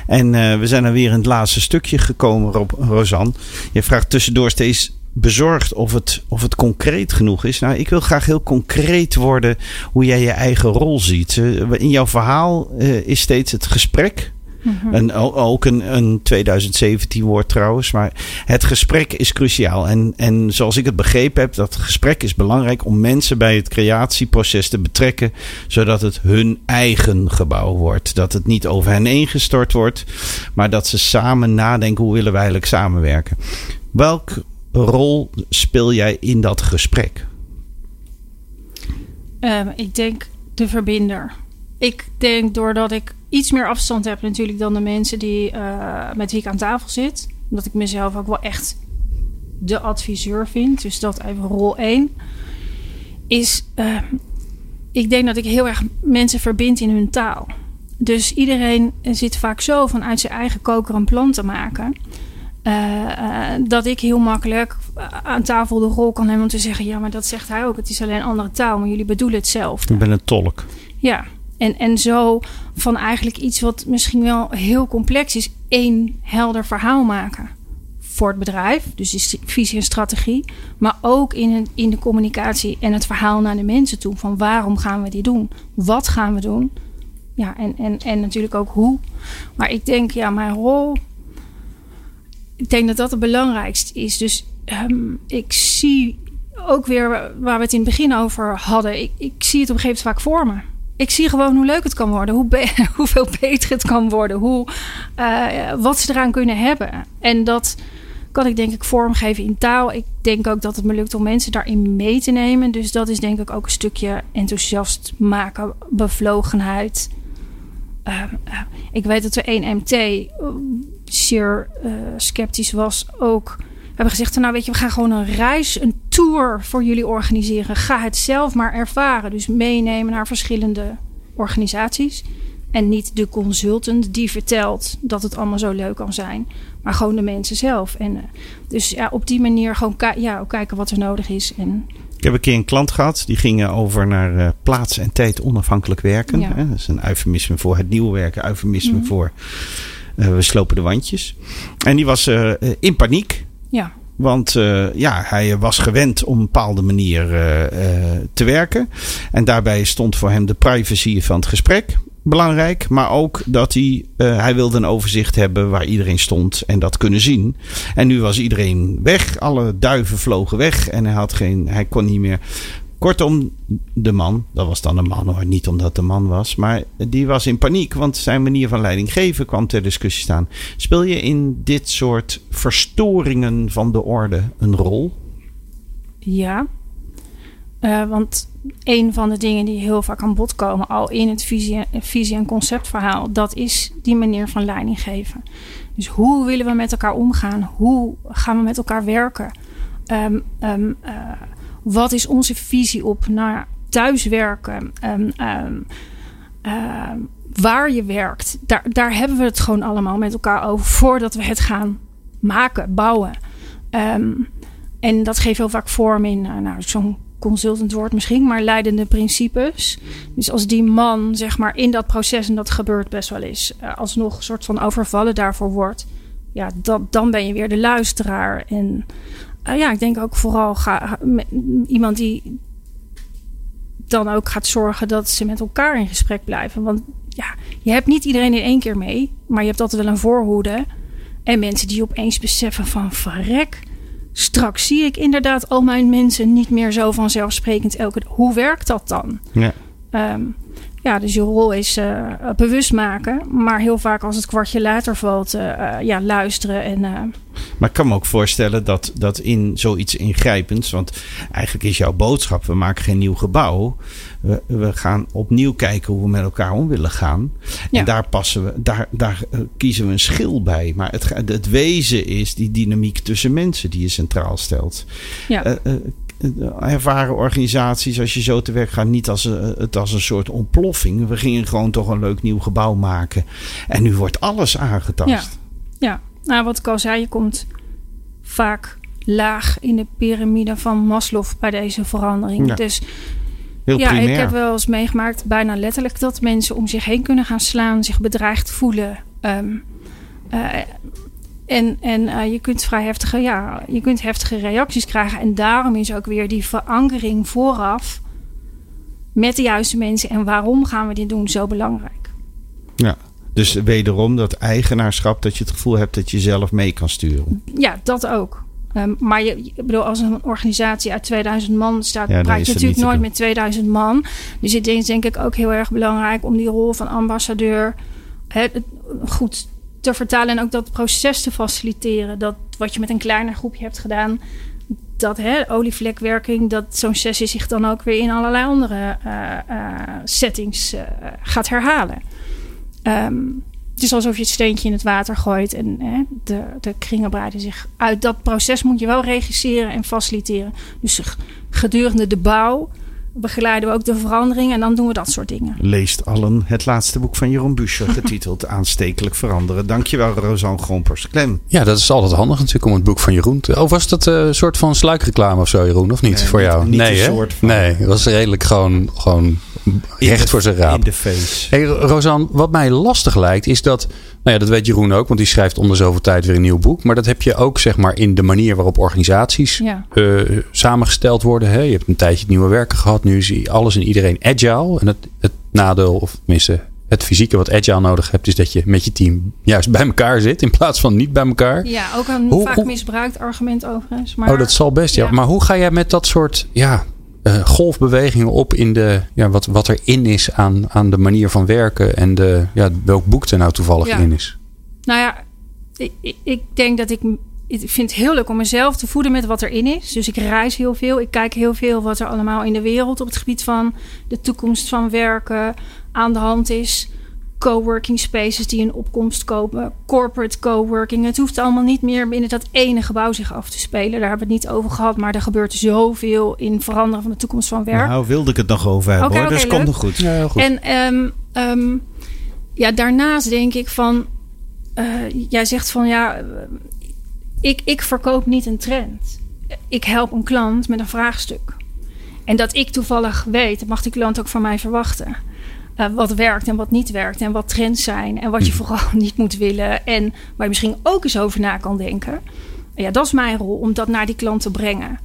[SPEAKER 3] En uh, we zijn er weer in het laatste stukje gekomen, Rob, Rosanne. Je vraagt tussendoor steeds bezorgd of het, of het concreet genoeg is. Nou, ik wil graag heel concreet worden hoe jij je eigen rol ziet. In jouw verhaal uh, is steeds het gesprek. Mm-hmm. En ook een, een 2017 woord trouwens. Maar het gesprek is cruciaal. En, en zoals ik het begrepen heb, dat gesprek is belangrijk om mensen bij het creatieproces te betrekken. Zodat het hun eigen gebouw wordt. Dat het niet over hen heen gestort wordt. Maar dat ze samen nadenken hoe willen wij eigenlijk samenwerken. Welk rol speel jij in dat gesprek?
[SPEAKER 4] Um, ik denk de verbinder. Ik denk doordat ik iets meer afstand heb natuurlijk dan de mensen die, uh, met wie ik aan tafel zit. Omdat ik mezelf ook wel echt de adviseur vind. Dus dat even rol 1. Is, uh, ik denk dat ik heel erg mensen verbind in hun taal. Dus iedereen zit vaak zo vanuit zijn eigen koker een plan te maken. Uh, uh, dat ik heel makkelijk aan tafel de rol kan hebben om te zeggen: ja, maar dat zegt hij ook. Het is alleen een andere taal, maar jullie bedoelen hetzelfde.
[SPEAKER 3] Ik ben een tolk.
[SPEAKER 4] Ja, en, en zo van eigenlijk iets wat misschien wel heel complex is, één helder verhaal maken voor het bedrijf. Dus is visie en strategie. Maar ook in, een, in de communicatie en het verhaal naar de mensen toe. Van waarom gaan we dit doen? Wat gaan we doen? Ja, en, en, en natuurlijk ook hoe. Maar ik denk, ja, mijn rol ik denk dat dat het belangrijkste is. Dus um, ik zie ook weer waar we het in het begin over hadden. Ik, ik zie het op een gegeven moment vaak voor me. Ik zie gewoon hoe leuk het kan worden, hoe hoeveel beter het kan worden, hoe, uh, wat ze eraan kunnen hebben. En dat kan ik denk ik vormgeven in taal. Ik denk ook dat het me lukt om mensen daarin mee te nemen. Dus dat is denk ik ook een stukje enthousiast maken, bevlogenheid. Uh, uh, ik weet dat er één MT zeer uh, sceptisch was ook. We hebben gezegd, nou weet je, we gaan gewoon een reis, een tour voor jullie organiseren. Ga het zelf maar ervaren. Dus meenemen naar verschillende organisaties. En niet de consultant die vertelt dat het allemaal zo leuk kan zijn. Maar gewoon de mensen zelf. En uh, dus ja, op die manier gewoon ja, kijken wat er nodig is. En
[SPEAKER 3] ik heb een keer een klant gehad. Die ging over naar uh, plaats en tijd onafhankelijk werken.
[SPEAKER 4] Ja.
[SPEAKER 3] Hè? Dat is een eufemisme voor het nieuwe werken. Eufemisme mm -hmm. voor we slopen de wandjes. En die was uh, in paniek.
[SPEAKER 4] Ja.
[SPEAKER 3] Want uh, ja, hij was gewend op een bepaalde manier te werken. En daarbij stond voor hem de privacy van het gesprek belangrijk. Maar ook dat hij, hij wilde een overzicht hebben waar iedereen stond en dat kunnen zien. En nu was iedereen weg. Alle duiven vlogen weg. En hij, had geen, hij kon niet meer. Kortom, de man, dat was dan een man hoor, niet omdat een man was, maar die was in paniek, want zijn manier van leiding geven kwam ter discussie staan. Speel je in dit soort verstoringen van de orde een rol?
[SPEAKER 4] Ja, uh, want een van de dingen die heel vaak aan bod komen, al in het visie, visie- en conceptverhaal, dat is die manier van leiding geven. Dus hoe willen we met elkaar omgaan? Hoe gaan we met elkaar werken? Um, wat is onze visie op naar thuiswerken? Um, waar je werkt. Daar, daar hebben we het gewoon allemaal met elkaar over voordat we het gaan maken, bouwen. En dat geeft heel vaak vorm in uh, nou, zo'n consultant woord misschien, maar leidende principes. Dus als die man, zeg maar, in dat proces, en dat gebeurt best wel eens, uh, alsnog een soort van overvallen daarvoor wordt, ja, dat, dan ben je weer de luisteraar. En uh, ja, ik denk ook vooral ga, iemand die dan ook gaat zorgen dat ze met elkaar in gesprek blijven. Want ja, je hebt niet iedereen in één keer mee, maar je hebt altijd wel een voorhoede. En mensen die opeens beseffen van verrek straks zie ik inderdaad al mijn mensen niet meer zo vanzelfsprekend elke Hoe werkt dat dan?
[SPEAKER 3] Ja.
[SPEAKER 4] Um, ja, dus je rol is uh, bewust maken. Maar heel vaak als het kwartje later valt, uh, ja, luisteren. En.
[SPEAKER 3] Maar ik kan me ook voorstellen dat, dat in zoiets ingrijpends... want eigenlijk is jouw boodschap, we maken geen nieuw gebouw. We, we gaan opnieuw kijken hoe we met elkaar om willen gaan. Ja. En daar, passen we, daar, daar kiezen we een schil bij. Maar het, het wezen is die dynamiek tussen mensen die je centraal stelt.
[SPEAKER 4] Ja
[SPEAKER 3] ervaren organisaties, als je zo te werk gaat, niet als een, het als een soort ontploffing. We gingen gewoon toch een leuk nieuw gebouw maken. En nu wordt alles aangetast.
[SPEAKER 4] Ja, ja. nou wat ik al zei, je komt vaak laag in de piramide van Maslow bij deze verandering.
[SPEAKER 3] Ja.
[SPEAKER 4] Dus
[SPEAKER 3] Heel
[SPEAKER 4] ja,
[SPEAKER 3] primair.
[SPEAKER 4] ik heb wel eens meegemaakt, bijna letterlijk, dat mensen om zich heen kunnen gaan slaan, zich bedreigd voelen. Um, uh, en, en uh, je kunt vrij heftige, ja, je kunt heftige reacties krijgen. En daarom is ook weer die verankering vooraf met de juiste mensen en waarom gaan we dit doen zo belangrijk.
[SPEAKER 3] Ja, dus wederom dat eigenaarschap, dat je het gevoel hebt dat je zelf mee kan sturen.
[SPEAKER 4] Ja, dat ook. Um, maar je, ik bedoel, als een organisatie uit 2000 man staat,
[SPEAKER 3] Ja,
[SPEAKER 4] praat je natuurlijk nooit met 2000 man. Dus het is denk ik ook heel erg belangrijk om die rol van ambassadeur het goed te vertalen en ook dat proces te faciliteren. Dat wat je met een kleiner groepje hebt gedaan, dat hè, olievlekwerking, dat zo'n sessie zich dan ook weer in allerlei andere uh, uh, settings uh, gaat herhalen. Um, het is alsof je het steentje in het water gooit en hè, de, de kringen breiden zich uit. Dat proces moet je wel regisseren en faciliteren. Dus gedurende de bouw begeleiden we ook de verandering en dan doen we dat soort dingen.
[SPEAKER 3] Leest allen het laatste boek van Jeroen Buescher, getiteld Aanstekelijk Veranderen. Dankjewel, Rosanne Grompers. Klem.
[SPEAKER 2] Ja, dat is altijd handig natuurlijk om het boek van Jeroen te... Oh, was dat een uh, soort van sluikreclame of zo, Jeroen? Of niet
[SPEAKER 3] Nee,
[SPEAKER 2] voor
[SPEAKER 3] niet-
[SPEAKER 2] jou?
[SPEAKER 3] niet
[SPEAKER 2] nee,
[SPEAKER 3] een soort van-
[SPEAKER 2] Nee, het was redelijk gewoon, gewoon
[SPEAKER 3] In
[SPEAKER 2] recht
[SPEAKER 3] de-
[SPEAKER 2] voor zijn
[SPEAKER 3] In
[SPEAKER 2] raap.
[SPEAKER 3] de face.
[SPEAKER 2] Hey, Rosanne, wat mij lastig lijkt is dat... Nou ja, dat weet Jeroen ook, want die schrijft onder zoveel tijd weer een nieuw boek. Maar dat heb je ook zeg maar in de manier waarop organisaties
[SPEAKER 4] Ja.
[SPEAKER 2] eh, samengesteld worden. Hè? Je hebt een tijdje nieuwe werken gehad. Nu is alles en iedereen agile. En het, het nadeel, of tenminste het fysieke wat agile nodig hebt... is dat je met je team juist bij elkaar zit... in plaats van niet bij elkaar.
[SPEAKER 4] Ja, ook een
[SPEAKER 2] Hoe-
[SPEAKER 4] vaak
[SPEAKER 2] hoe-
[SPEAKER 4] misbruikt argument overigens. Maar
[SPEAKER 2] oh, dat zal best, ja.
[SPEAKER 4] ja.
[SPEAKER 2] Maar hoe ga jij met dat soort ja, eh, golfbewegingen op... in de, ja, wat, wat erin is aan, aan de manier van werken... en de, ja, welk boek er nou toevallig
[SPEAKER 4] Ja.
[SPEAKER 2] in is?
[SPEAKER 4] Nou ja, ik, ik- ik denk dat ik. Ik vind het heel leuk om mezelf te voeden met wat erin is. Dus ik reis heel veel. Ik kijk heel veel wat er allemaal in de wereld op het gebied van de toekomst van werken aan de hand is. Coworking spaces die in opkomst komen. Corporate coworking. Het hoeft allemaal niet meer binnen dat ene gebouw zich af te spelen. Daar hebben we het niet over gehad. Maar er gebeurt zoveel in veranderen van de toekomst van werk.
[SPEAKER 3] Nou, wilde ik het nog over hebben
[SPEAKER 4] Oké,
[SPEAKER 3] hoor. dus komt nog goed.
[SPEAKER 2] Ja, heel goed.
[SPEAKER 4] En ehm, ehm, ja, daarnaast denk ik van... eh, jij zegt van ja, eh, ik, ik verkoop niet een trend. Ik help een klant met een vraagstuk. En dat ik toevallig weet, dat mag die klant ook van mij verwachten. Eh, wat werkt en wat niet werkt. En wat trends zijn. En wat je vooral niet moet willen. En waar je misschien ook eens over na kan denken. Ja, dat is mijn rol om dat naar die klant te brengen.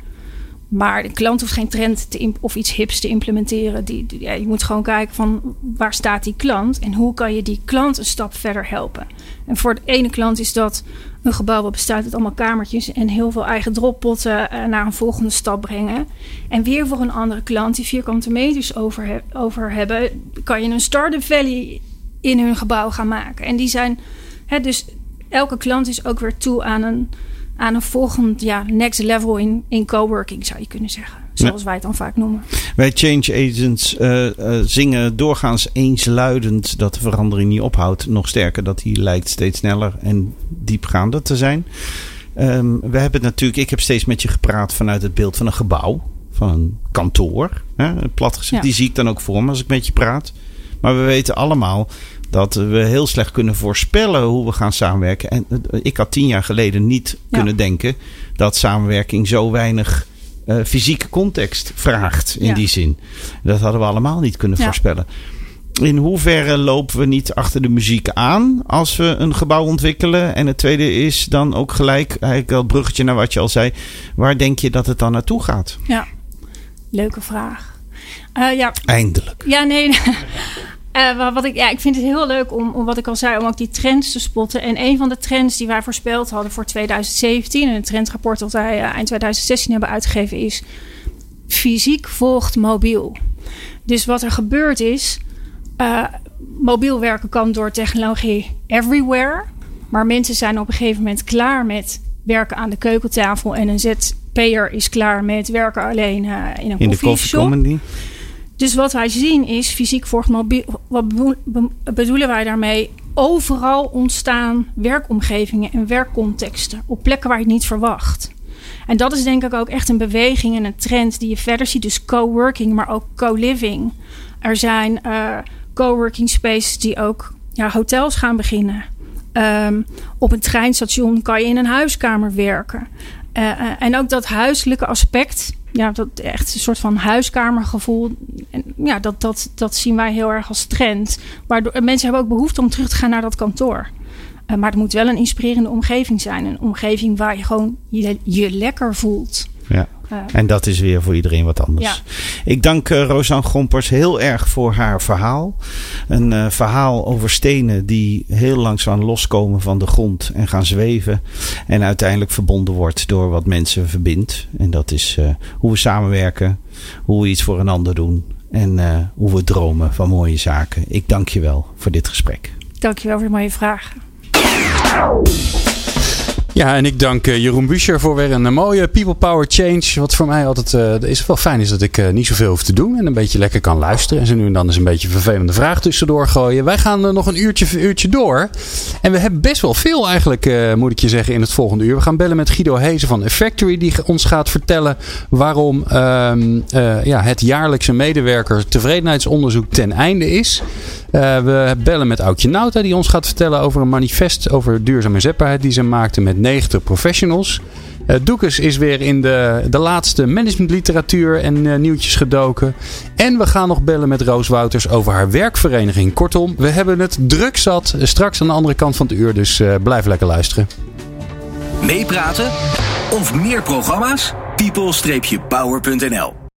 [SPEAKER 4] Maar de klant hoeft geen trend te of iets hips te implementeren. Die, die- ja, je moet gewoon kijken van waar staat die klant en hoe kan je die klant een stap verder helpen. En voor de ene klant is dat een gebouw wat bestaat uit allemaal kamertjes en heel veel eigen droppotten eh, naar een volgende stap brengen. En weer voor een andere klant die vierkante meters over, over hebben, kan je een startup valley in hun gebouw gaan maken. En die zijn, hè, dus elke klant is ook weer toe aan een, aan een volgend, ja, next level in, in coworking zou je kunnen zeggen. Zoals wij het dan vaak noemen.
[SPEAKER 3] Wij change agents eh, eh, zingen doorgaans eensluidend dat de verandering niet ophoudt. Nog sterker, dat die lijkt steeds sneller en diepgaander te zijn. Ehm, we hebben natuurlijk, ik heb steeds met je gepraat vanuit het beeld van een gebouw, van een kantoor. Hè, plat gezegd,
[SPEAKER 4] Ja.
[SPEAKER 3] die zie ik dan ook voor me als ik met je praat. Maar we weten allemaal dat we heel slecht kunnen voorspellen hoe we gaan samenwerken. En ik had tien jaar geleden niet kunnen denken dat samenwerking zo weinig uh, fysieke context vraagt in die zin. Dat hadden we allemaal niet kunnen voorspellen. In hoeverre lopen we niet achter de muziek aan als we een gebouw ontwikkelen? En het tweede is dan ook gelijk, eigenlijk wel bruggetje naar wat je al zei. Waar denk je dat het dan naartoe gaat?
[SPEAKER 4] Ja, leuke vraag. Uh, ja.
[SPEAKER 3] Eindelijk.
[SPEAKER 4] Ja, nee. Uh, wat ik, ja, ik vind het heel leuk om, om, wat ik al zei, om ook die trends te spotten. En een van de trends die wij voorspeld hadden voor 2017, en het trendrapport dat wij uh, eind 2016 hebben uitgegeven, is fysiek volgt mobiel. Dus wat er gebeurt is, uh, mobiel werken kan door technologie everywhere. Maar mensen zijn op een gegeven moment klaar met werken aan de keukentafel. En een ZP'er is klaar met werken alleen in een
[SPEAKER 3] in. De
[SPEAKER 4] dus wat wij zien is fysiek volgt mobiel. Wat bedoelen wij daarmee? Overal ontstaan werkomgevingen en werkcontexten op plekken waar je het niet verwacht. En dat is denk ik ook echt een beweging en een trend die je verder ziet. Dus coworking, maar ook co-living. Er zijn uh, coworking spaces die ook ja, hotels gaan beginnen. Um, op een treinstation kan je in een huiskamer werken. Uh, uh, en ook dat huiselijke aspect ja, dat echt een soort van huiskamergevoel. En ja, dat, dat, dat zien wij heel erg als trend. Waardoor mensen hebben ook behoefte om terug te gaan naar dat kantoor. Uh, maar het moet wel een inspirerende omgeving zijn. Een omgeving waar je gewoon je, je lekker voelt.
[SPEAKER 3] Ja. En dat is weer voor iedereen wat anders.
[SPEAKER 4] Ja.
[SPEAKER 3] Ik dank uh, Rosanne Grompers heel erg voor haar verhaal. Een uh, verhaal over stenen die heel langzaam loskomen van de grond en gaan zweven. En uiteindelijk verbonden wordt door wat mensen verbindt. En dat is uh, hoe we samenwerken, hoe we iets voor een ander doen. En hoe we dromen van mooie zaken. Ik dank je wel voor dit gesprek.
[SPEAKER 4] Dank je wel voor de mooie vragen.
[SPEAKER 2] Ja, en ik dank uh, Jeroen Buescher voor weer een uh, mooie People Power Change. Wat voor mij altijd uh, is wel fijn is dat ik niet zoveel hoef te doen. En een beetje lekker kan luisteren. En zo nu en dan eens een beetje een vervelende vraag tussendoor gooien. Wij gaan nog een uurtje, uurtje door. En we hebben best wel veel eigenlijk, moet ik je zeggen, in het volgende uur. We gaan bellen met Guido Hezen van Effectory. Die ons gaat vertellen waarom ehm, ja, het jaarlijkse medewerker tevredenheidsonderzoek ten einde is. We bellen met Aukje Nauta die ons gaat vertellen over een manifest over duurzame inzetbaarheid die ze maakte met 90 professionals. Uh, Doekes is weer in de, de laatste managementliteratuur en uh, nieuwtjes gedoken. En we gaan nog bellen met Roos Wouters over haar werkvereniging. Kortom, we hebben het druk zat. Straks aan de andere kant van het uur, dus blijf lekker luisteren.
[SPEAKER 1] Meepraten of meer programma's? people-power.nl